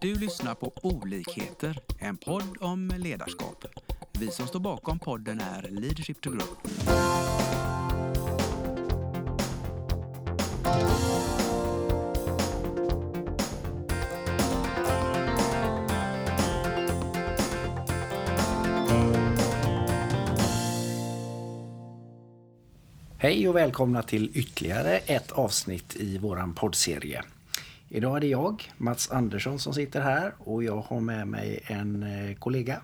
Du lyssnar på Olikheter, en podd om ledarskap. Vi som står bakom podden är Leadership to Grow. Hej och välkomna till ytterligare ett avsnitt i vår poddserie. Idag är det jag, Mats Andersson, som sitter här och jag har med mig en eh, kollega,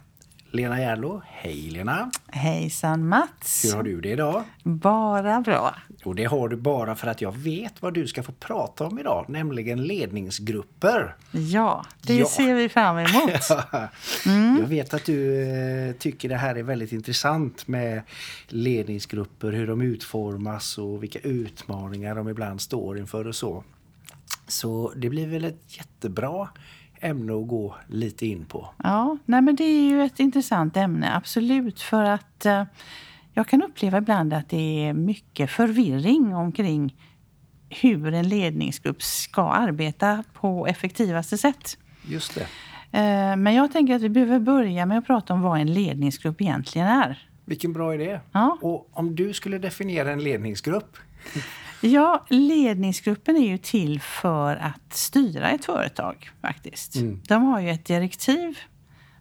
Lena Järlo. Hej Lena! Hejsan Mats! Hur har du det idag? Bara bra. Och det har du bara för att jag vet vad du ska få prata om idag, nämligen ledningsgrupper. Ja, det Ja. ser vi fram emot. Mm. Jag vet att du eh, tycker det här är väldigt intressant med ledningsgrupper, hur de utformas och vilka utmaningar de ibland står inför och så. Så det blir väl ett jättebra ämne att gå lite in på. Ja, nej men det är ju ett intressant ämne, absolut. För att eh, jag kan uppleva ibland att det är mycket förvirring omkring hur en ledningsgrupp ska arbeta på effektivaste sätt. Just det. Eh, men jag tänker att vi behöver börja med att prata om vad en ledningsgrupp egentligen är. Vilken bra idé. Ja. Och om du skulle definiera en ledningsgrupp? Ja, ledningsgruppen är ju till för att styra ett företag faktiskt. Mm. De har ju ett direktiv,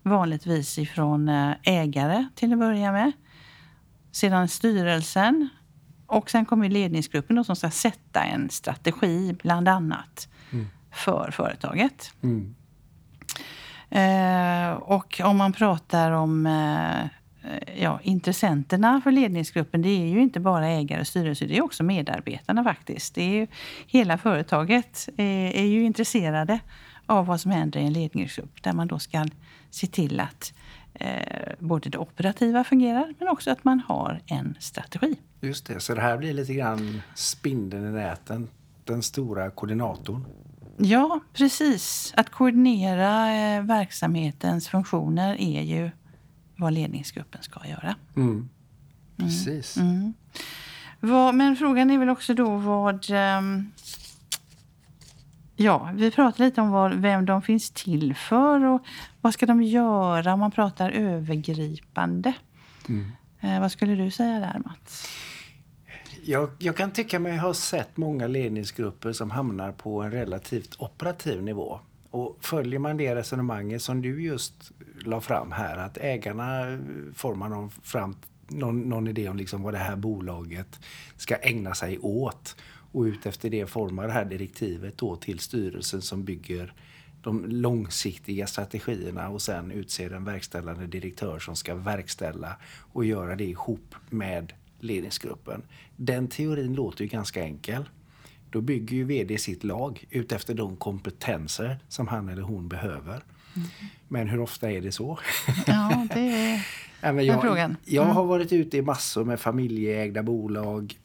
vanligtvis ifrån eh, ägare till att börja med. Sedan styrelsen och sen kommer ledningsgruppen då som ska sätta en strategi bland annat för företaget. Mm. Eh, och om man pratar om eh, ja, intressenterna för ledningsgruppen, det är ju inte bara ägare och styrelse, det är också medarbetarna faktiskt. Det är ju, hela företaget är, är ju intresserade av vad som händer i en ledningsgrupp där man då ska se till att eh, både det operativa fungerar men också att man har en strategi. Just det, så det här blir lite grann spindeln i näten, den stora koordinatorn. Ja, precis. Att koordinera eh, verksamhetens funktioner är ju vad ledningsgruppen ska göra. Mm. Precis. Mm. Vad, men frågan är väl också då vad... ehm, ja, vi pratar lite om vad, vem de finns till för och vad ska de göra om man pratar övergripande. Mm. Eh, vad skulle du säga där, Mats? Jag, jag kan tycka mig ha sett många ledningsgrupper som hamnar på en relativt operativ nivå. Och följer man det resonemanget som du just la fram här, att ägarna eh, formar någon, fram, någon, någon idé om liksom vad det här bolaget ska ägna sig åt. Och utefter det formar det här direktivet då till styrelsen som bygger de långsiktiga strategierna och sen utser en verkställande direktör som ska verkställa och göra det ihop med ledningsgruppen. Den teorin låter ju ganska enkel. Då bygger ju VD sitt lag utefter de kompetenser som han eller hon behöver. Men hur ofta är det så? Ja, det är... Ja, men jag, frågan. jag Mm. har varit ute i massor med familjeägda bolag.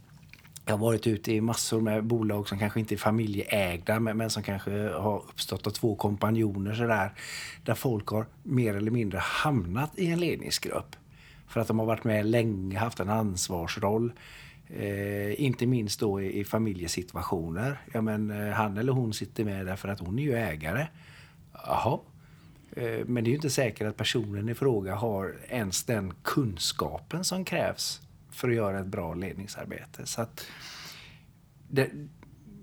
Jag har varit ute i massor med bolag som kanske inte är familjeägda men, men som kanske har uppstått av två kompanjoner sådär. Där folk har mer eller mindre hamnat i en ledningsgrupp. För att de har varit med länge, haft en ansvarsroll. Eh, inte minst då i, i familjesituationer. Ja, men, eh, han eller hon sitter med därför att hon är ju ägare. Jaha, Eh, Men det är ju inte säkert att personen i fråga har ens den kunskapen som krävs för att göra ett bra ledningsarbete. Så att det,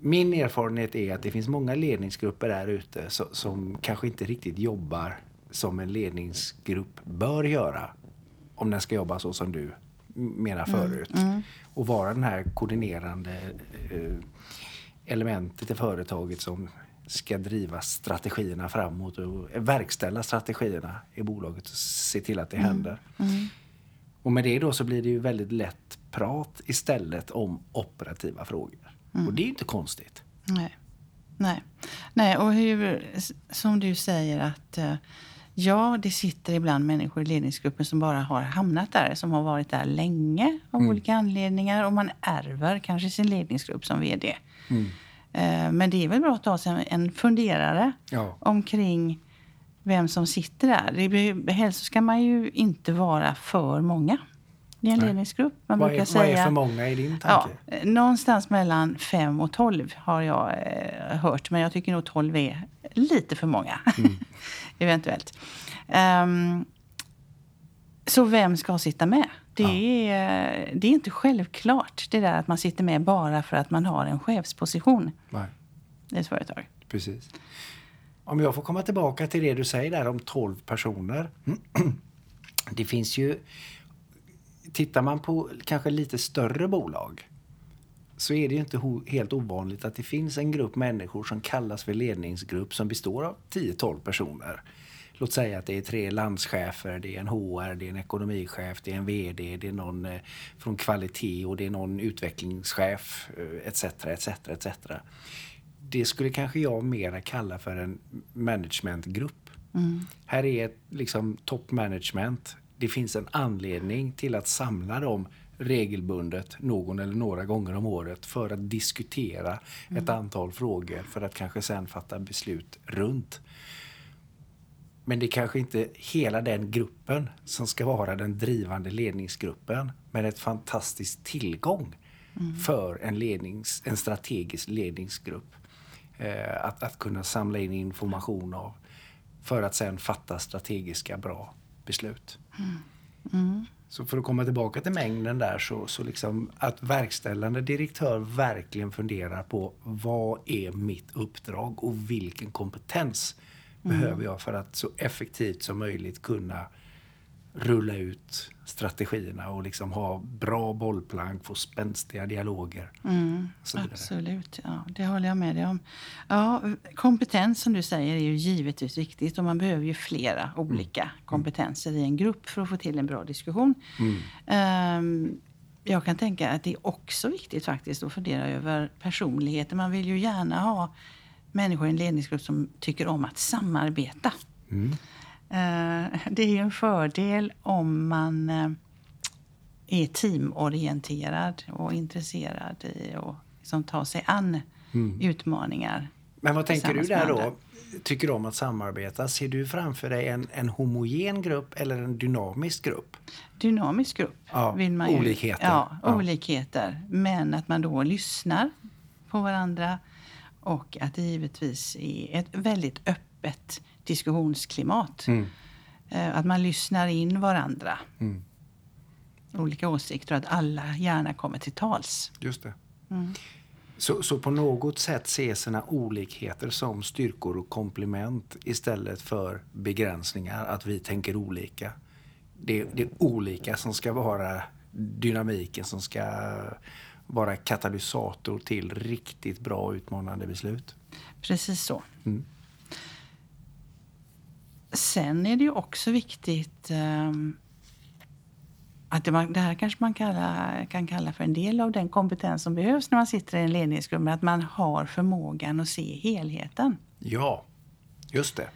min erfarenhet är att det finns många ledningsgrupper där ute som, som kanske inte riktigt jobbar som en ledningsgrupp bör göra. Om den ska jobba så som du menar förut. Och vara den här koordinerande eh, elementet i företaget som ska driva strategierna framåt och verkställa strategierna i bolaget och se till att det händer. Och med det då så blir det ju väldigt lätt prat istället om operativa frågor. Och det är ju inte konstigt. Nej. Nej. Nej, och hur, som du säger att eh, ja, det sitter ibland människor i ledningsgruppen som bara har hamnat där, som har varit där länge av olika anledningar och man ärver kanske sin ledningsgrupp som vd. Eh, Men det är väl bra att ta sig en- funderare Ja. omkring vem som sitter där. Det, be- helst ska man ju inte vara för många. I en ledningsgrupp. Man vad, brukar är, säga, vad är för många i din Ja, tanke? eh, någonstans mellan 5 och 12 har jag eh, hört. Men jag tycker nog 12 är lite för många. Eventuellt. Ehm, så vem ska sitta med? Det, är, det är inte självklart det där att man sitter med bara för att man har en chefsposition Nej, i ett företag. precis. Om jag får komma tillbaka till det du säger där om 12 personer. Det finns ju... Tittar man på kanske lite större bolag så är det ju inte helt ovanligt att det finns en grupp människor som kallas för ledningsgrupp som består av 10-12 personer. Låt säga att det är tre landschefer, det är en HR, det är en ekonomichef, det är en VD, det är någon eh, från kvalitet och det är någon utvecklingschef etc. etc, etc. Det skulle kanske jag mera kalla för en managementgrupp. Här är ett liksom top management. Det finns en anledning till att samla dem regelbundet någon eller några gånger om året för att diskutera ett antal frågor för att kanske sen fatta beslut runt. Men det är kanske inte hela den gruppen som ska vara den drivande ledningsgruppen. Men ett fantastisk tillgång för en, lednings, en strategisk ledningsgrupp. Eh, att, att kunna samla in information av för att sen fatta strategiska bra beslut. Så för att komma tillbaka till mängden där så, så liksom att verkställande direktör verkligen funderar på vad är mitt uppdrag och vilken kompetens behöver jag för att så effektivt som möjligt kunna rulla ut strategierna och liksom ha bra bollplank, få spänstiga dialoger. vidare. Absolut, ja, det håller jag med dig om. Ja, kompetens som du säger är ju givetvis viktigt och man behöver ju flera olika kompetenser i en grupp för att få till en bra diskussion. Ehm, jag kan tänka att det är också viktigt faktiskt att fundera över personligheter. Man vill ju gärna ha människor i en ledningsgrupp som tycker om att samarbeta. Eh, det är ju en fördel om man eh, är teamorienterad och intresserad i att liksom ta sig an utmaningar. Men vad tänker du där då? Tycker du om att samarbeta? Ser du framför dig en, en homogen grupp eller en dynamisk grupp? Dynamisk grupp Ja, vill man ju, olikheter. Ja, Ja. olikheter. Men att man då lyssnar på varandra och att det givetvis är ett väldigt öppet diskussionsklimat. Mm. Eh, Att man lyssnar in varandra. Mm. Olika åsikter och att alla gärna kommer till tals. Just det. Mm. Så, så på något sätt se sina olikheter som styrkor och komplement istället för begränsningar, att vi tänker olika. Det, det är olika som ska vara dynamiken som ska vara katalysator till riktigt bra utmanande beslut. Precis så. Mm. Sen är det ju också viktigt ehm, att det, man, det här kanske man kalla, kan kalla för en del av den kompetens som behövs när man sitter i en ledningsgrupp. men Att man har förmågan att se helheten. Ja, just det.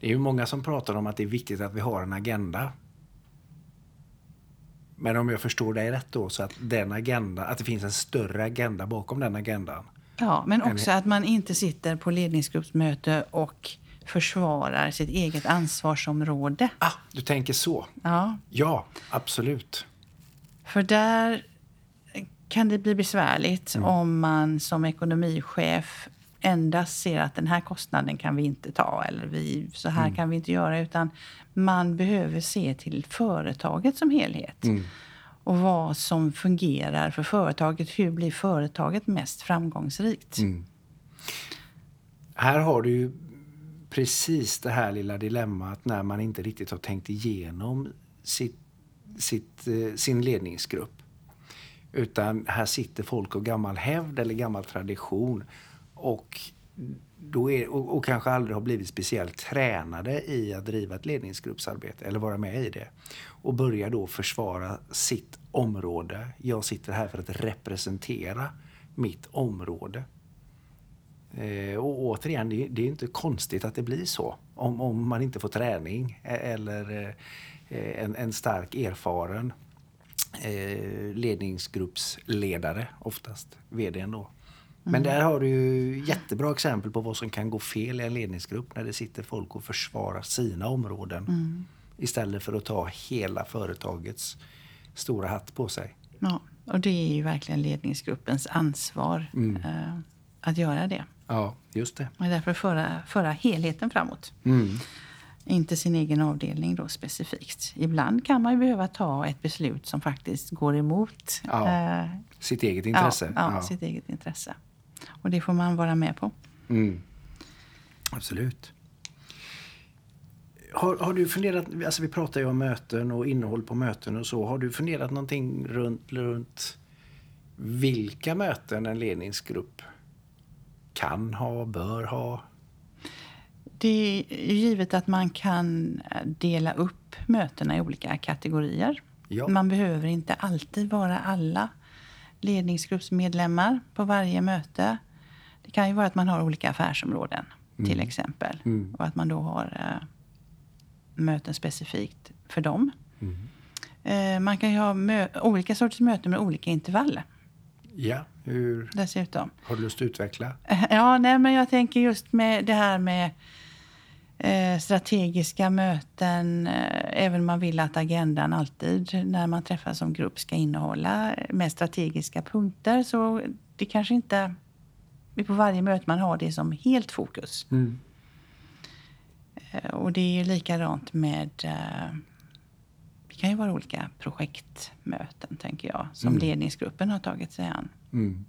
Det är ju många som pratar om att det är viktigt att vi har en agenda. Men om jag förstår dig rätt då, så att den agenda, att det finns en större agenda bakom den agendan. Ja, men En- också att man inte sitter på ledningsgruppsmöte och försvarar sitt eget ansvarsområde. Ah, du tänker så. Ja, Ja, absolut. För där kan det bli besvärligt om man som ekonomichef endast ser att den här kostnaden kan vi inte ta eller vi, så här kan vi inte göra. Utan man behöver se till företaget som helhet. Och vad som fungerar för företaget. Hur blir företaget mest framgångsrikt? Här har du ju precis det här lilla dilemmat när man inte riktigt har tänkt igenom sitt, sitt, eh, sin ledningsgrupp. Utan här sitter folk av gammal hävd eller gammal tradition och, då är, och, och kanske aldrig har blivit speciellt tränade i att driva ett ledningsgruppsarbete eller vara med i det. Och börjar då försvara sitt område. Jag sitter här för att representera mitt område. Eh, och återigen, det, det är inte konstigt att det blir så. Om, om man inte får träning e- eller eh, en, en stark erfaren eh, ledningsgruppsledare, oftast vdn då. Men där har du ju jättebra exempel på vad som kan gå fel i en ledningsgrupp när det sitter folk och försvarar sina områden istället för att ta hela företagets stora hatt på sig. Ja, och det är ju verkligen ledningsgruppens ansvar eh, att göra det. Ja, just det. Och därför föra, föra helheten framåt. Mm. Inte sin egen avdelning då specifikt. Ibland kan man ju behöva ta ett beslut som faktiskt går emot Ja, eh, Sitt eget intresse. Ja, ja, sitt eget intresse. Och det får man vara med på. Mm. Absolut. Har, har du funderat, alltså vi pratar ju om möten och innehåll på möten och så. Har du funderat någonting runt, runt vilka möten en ledningsgrupp kan ha, bör ha? Det är givet att man kan dela upp mötena i olika kategorier. Ja. Man behöver inte alltid vara alla ledningsgruppsmedlemmar på varje möte. Det kan ju vara att man har olika affärsområden till exempel. Mm. Och att man då har eh, möten specifikt för dem. Mm. Eh, man kan ju ha olika sorters möten med olika intervall Ja, hur dessutom. har du lust att utveckla? Ja, nej, men jag tänker just med det här med eh, strategiska möten. Eh, även om man vill att agendan alltid när man träffas som grupp ska innehålla med strategiska punkter. Så det kanske inte är på varje möte man har det som helt fokus. Mm. Eh, och det är ju likadant med... Det kan ju vara olika projektmöten, tänker jag, som Mm. ledningsgruppen har tagit sig an. Mm.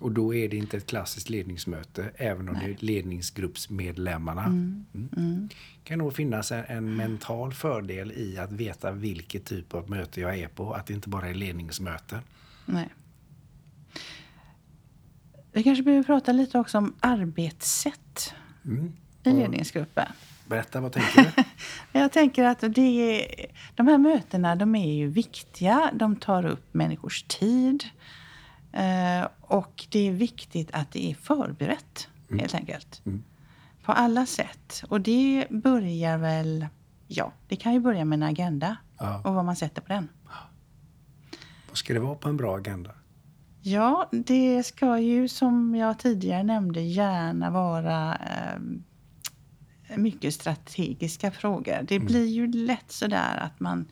Och då är det inte ett klassiskt ledningsmöte, även om Nej. det är ledningsgruppsmedlemmarna. Mm. Mm. Mm. kan nog finnas en, en mental fördel i att veta vilket typ av möte jag är på. Att det inte bara är ledningsmöte. Nej. Vi kanske behöver prata lite också om arbetssätt Mm. i ledningsgruppen. Berätta, vad tänker du? Jag tänker att det de här mötena de är ju viktiga. De tar upp människors tid. Eh, och det är viktigt att det är förberett, helt enkelt. Mm. På alla sätt. Och det börjar väl... Ja, det kan ju börja med en agenda Ja. och vad man sätter på den. Vad ska det vara på en bra agenda? Ja, det ska ju som jag tidigare nämnde gärna vara eh, mycket strategiska frågor. Det blir ju lätt sådär att man,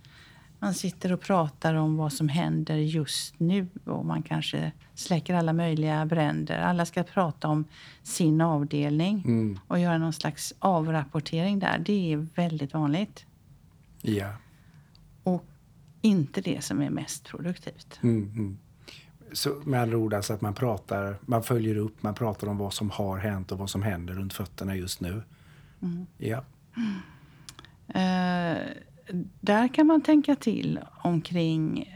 man sitter och pratar om vad som händer just nu och man kanske släcker alla möjliga bränder. Alla ska prata om sin avdelning Mm. och göra någon slags avrapportering där. Det är väldigt vanligt Ja. och inte det som är mest produktivt. Mm, mm. Så med andra ord alltså att man pratar, man följer upp, man pratar om vad som har hänt och vad som händer runt fötterna just nu. Ja. Eh, där kan man tänka till omkring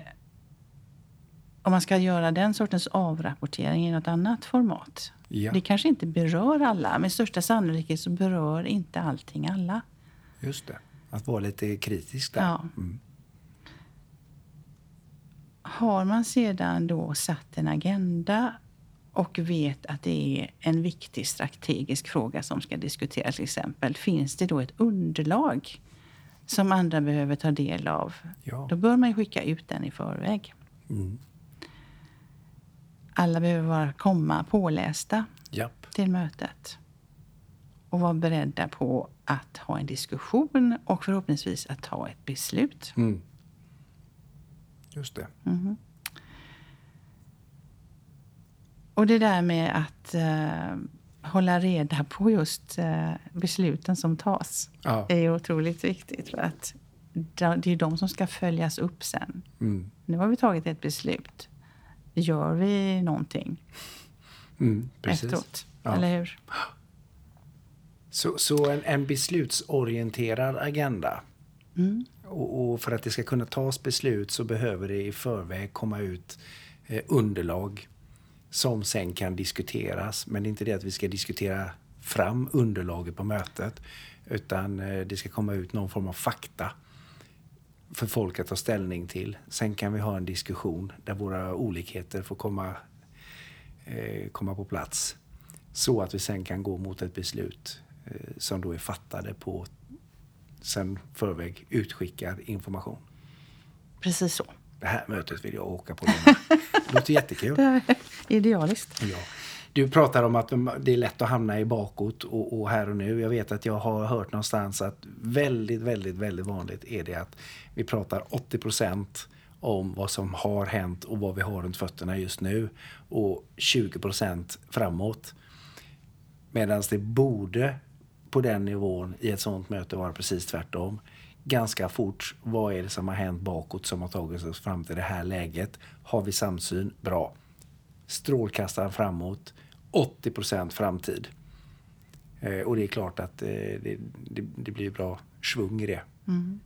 om man ska göra den sortens avrapportering i något annat format. Ja, Det kanske inte berör alla. Med största sannolikhet så berör inte allting alla. just det. Att vara lite kritisk där. Ja. Mm. Har man sedan då satt en agenda och vet att det är en viktig strategisk fråga som ska diskuteras till exempel. Finns det då ett underlag som andra behöver ta del av? Ja. Då bör man skicka ut den i förväg. Mm. Alla behöver vara, komma pålästa Japp. till mötet. Och vara beredda på att ha en diskussion och förhoppningsvis att ta ett beslut. Mm. Just det. Mhm. Och det där med att eh, hålla reda på just eh, besluten som tas Ja. är otroligt viktigt. För att det är de som ska följas upp sen. Mm. Nu har vi tagit ett beslut. Gör vi någonting Mm. Precis. efteråt? Ja. Eller hur? Så, så en, en beslutsorienterad agenda. Mm. Och, och för att det ska kunna tas beslut så behöver det i förväg komma ut eh, underlag som sen kan diskuteras. Men det är inte det att vi ska diskutera fram underlaget på mötet. Utan eh, det ska komma ut någon form av fakta för folk att ta ställning till. Sen kan vi ha en diskussion där våra olikheter får komma, eh, komma på plats. Så att vi sen kan gå mot ett beslut eh, som då är fattade på sen förväg utskickad information. Precis så. Det här mötet vill jag åka på. Det låter jättekul. Det är idealiskt. Ja. Du pratar om att det är lätt att hamna i bakåt och, och här och nu. Jag vet att jag har hört någonstans att väldigt, väldigt, väldigt vanligt är det att vi pratar 80 procent om vad som har hänt och vad vi har runt fötterna just nu och 20% framåt. Medan det borde på den nivån i ett sånt möte vara precis tvärtom. Ganska fort, vad är det som har hänt bakåt som har tagit oss fram till det här läget? Har vi samsyn? Bra. Strålkastaren framåt, 80% framtid. Eh, och det är klart att eh, det, det, det, blir bra svung i det. Mm.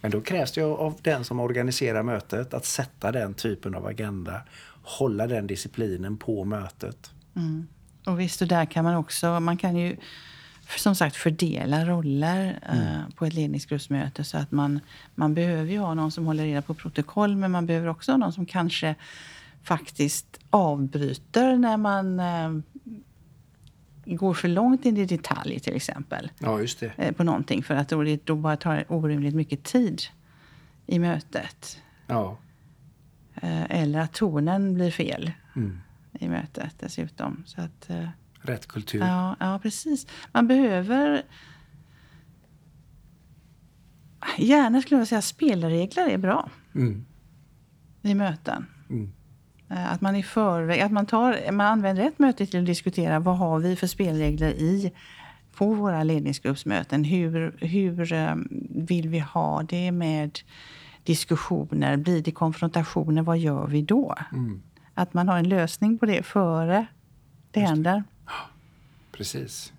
Men då krävs det av den som organiserar mötet att sätta den typen av agenda. Hålla den disciplinen på mötet. Mm. Och visst, och där kan man också, man kan ju som sagt fördela roller mm. uh, på ett ledningsgruppsmöte. Så att man, man behöver ju ha någon som håller reda på protokoll, men man behöver också ha någon som kanske faktiskt avbryter när man uh, går för långt in i detalj till exempel. Ja, just det. Uh, på någonting för att det då bara tar orimligt mycket tid i mötet. Ja. eller att tonen blir fel mm. i mötet dessutom. Så att, rätt kultur. Ja, ja, precis. Man behöver... Gärna skulle jag säga spelregler är bra mm. i möten. Mm. Eh, att man i förväg, att man, tar, man använder ett möte till att diskutera vad har vi för spelregler i på våra ledningsgruppsmöten. Hur, hur eh, vill vi ha det med diskussioner? Blir det konfrontationer? Vad gör vi då? Mm. Att man har en lösning på det före det händer. Precis.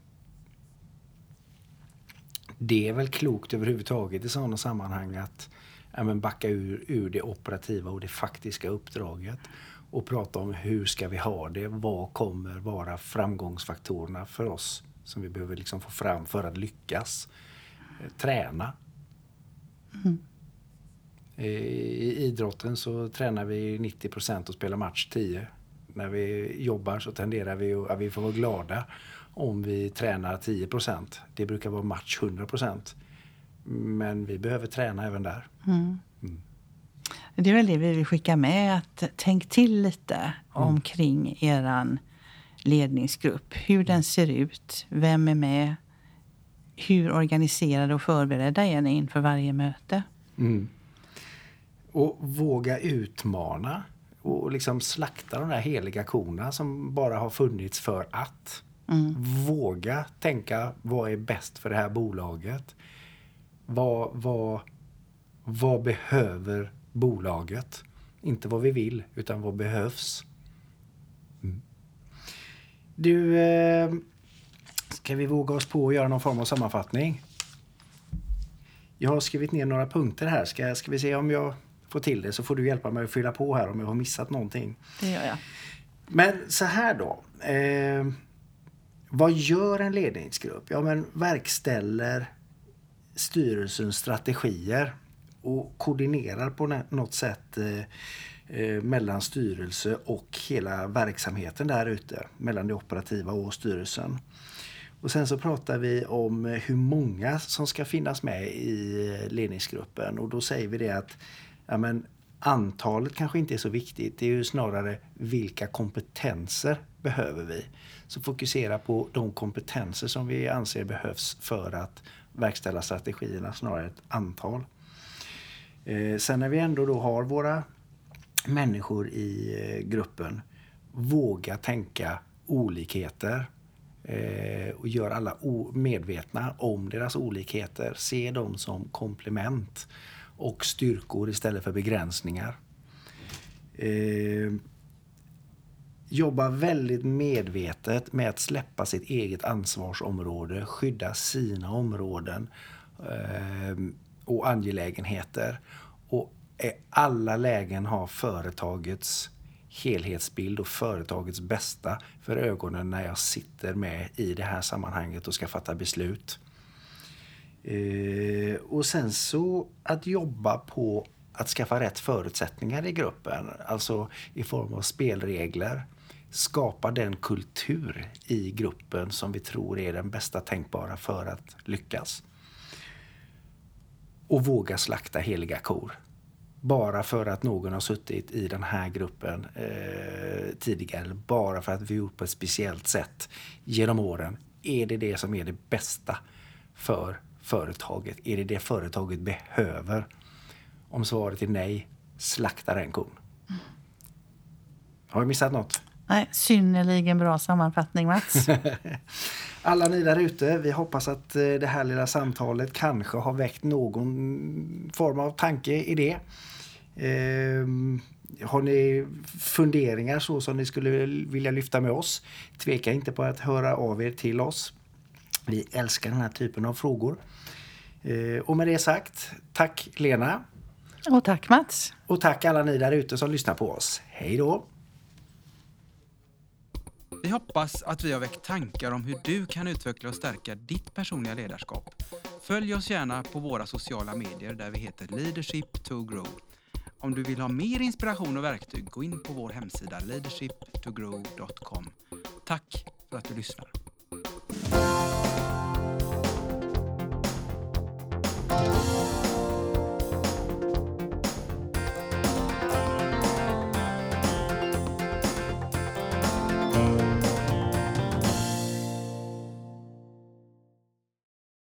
Det är väl klokt överhuvudtaget i sådana sammanhang att ja, men backa ur, ur det operativa och det faktiska uppdraget och prata om hur ska vi ha det? Vad kommer vara framgångsfaktorerna för oss som vi behöver liksom få fram för att lyckas? Eh, träna. Mm. I idrotten så tränar vi 90% och spelar match 10. När vi jobbar så tenderar vi att vi får vara glada om vi tränar 10% Det brukar vara match 100% Men vi behöver träna även där. Mm. Mm. Det är väl det vi vill skicka med. att Tänk till lite mm. omkring er ledningsgrupp. Hur den ser ut, vem är med, hur organiserade och förberedda är ni inför varje möte? Mm. Och våga utmana och liksom slakta de där heliga korna som bara har funnits för att. Mm. Våga tänka vad är bäst för det här bolaget? Vad, vad, vad behöver bolaget? Inte vad vi vill, utan vad behövs? Mm. Du, eh, ska vi våga oss på att göra någon form av sammanfattning? Jag har skrivit ner några punkter här. Ska, ska vi se om jag får till det så får du hjälpa mig att fylla på här om jag har missat någonting. Det gör jag. Men så här då. Eh, vad gör en ledningsgrupp? Ja, men verkställer styrelsens strategier och koordinerar på något sätt eh, eh, mellan styrelse och hela verksamheten där ute, mellan det operativa och styrelsen. Och sen så pratar vi om hur många som ska finnas med i eh, ledningsgruppen och då säger vi det att ja, men antalet kanske inte är så viktigt. Det är ju snarare vilka kompetenser behöver vi? Så fokusera på de kompetenser som vi anser behövs för att verkställa strategierna snarare ett antal. Eh, sen när vi ändå då har våra människor i eh, gruppen, våga tänka olikheter eh, och gör alla medvetna om deras olikheter. Se dem som komplement och styrkor istället för begränsningar. Eh, jobba väldigt medvetet med att släppa sitt eget ansvarsområde, skydda sina områden eh, och angelägenheter. Och i alla lägen ha företagets helhetsbild och företagets bästa för ögonen när jag sitter med i det här sammanhanget och ska fatta beslut. Eh, och sen så att jobba på att skaffa rätt förutsättningar i gruppen, alltså i form av spelregler. Skapa den kultur i gruppen som vi tror är den bästa tänkbara för att lyckas. Och våga slakta heliga kor. Bara för att någon har suttit i den här gruppen eh, tidigare, bara för att vi gjort på ett speciellt sätt genom åren, är det det som är det bästa för företaget? Är det det företaget behöver? Om svaret är nej, slakta den kon. Har vi missat något? Nej, synnerligen bra sammanfattning Mats. Alla ni där ute, vi hoppas att eh, det här lilla samtalet kanske har väckt någon form av tanke, idé. Ehm, har ni funderingar så som ni skulle vilja lyfta med oss? Tveka inte på att höra av er till oss. Vi älskar den här typen av frågor. Ehm, och med det sagt, tack Lena. Och tack Mats. Och tack alla ni där ute som lyssnar på oss. Hej då! Vi hoppas att vi har väckt tankar om hur du kan utveckla och stärka ditt personliga ledarskap. Följ oss gärna på våra sociala medier där vi heter Leadership to Grow. Om du vill ha mer inspiration och verktyg, gå in på vår hemsida leadershiptogrow.com. Tack för att du lyssnar. Thank you.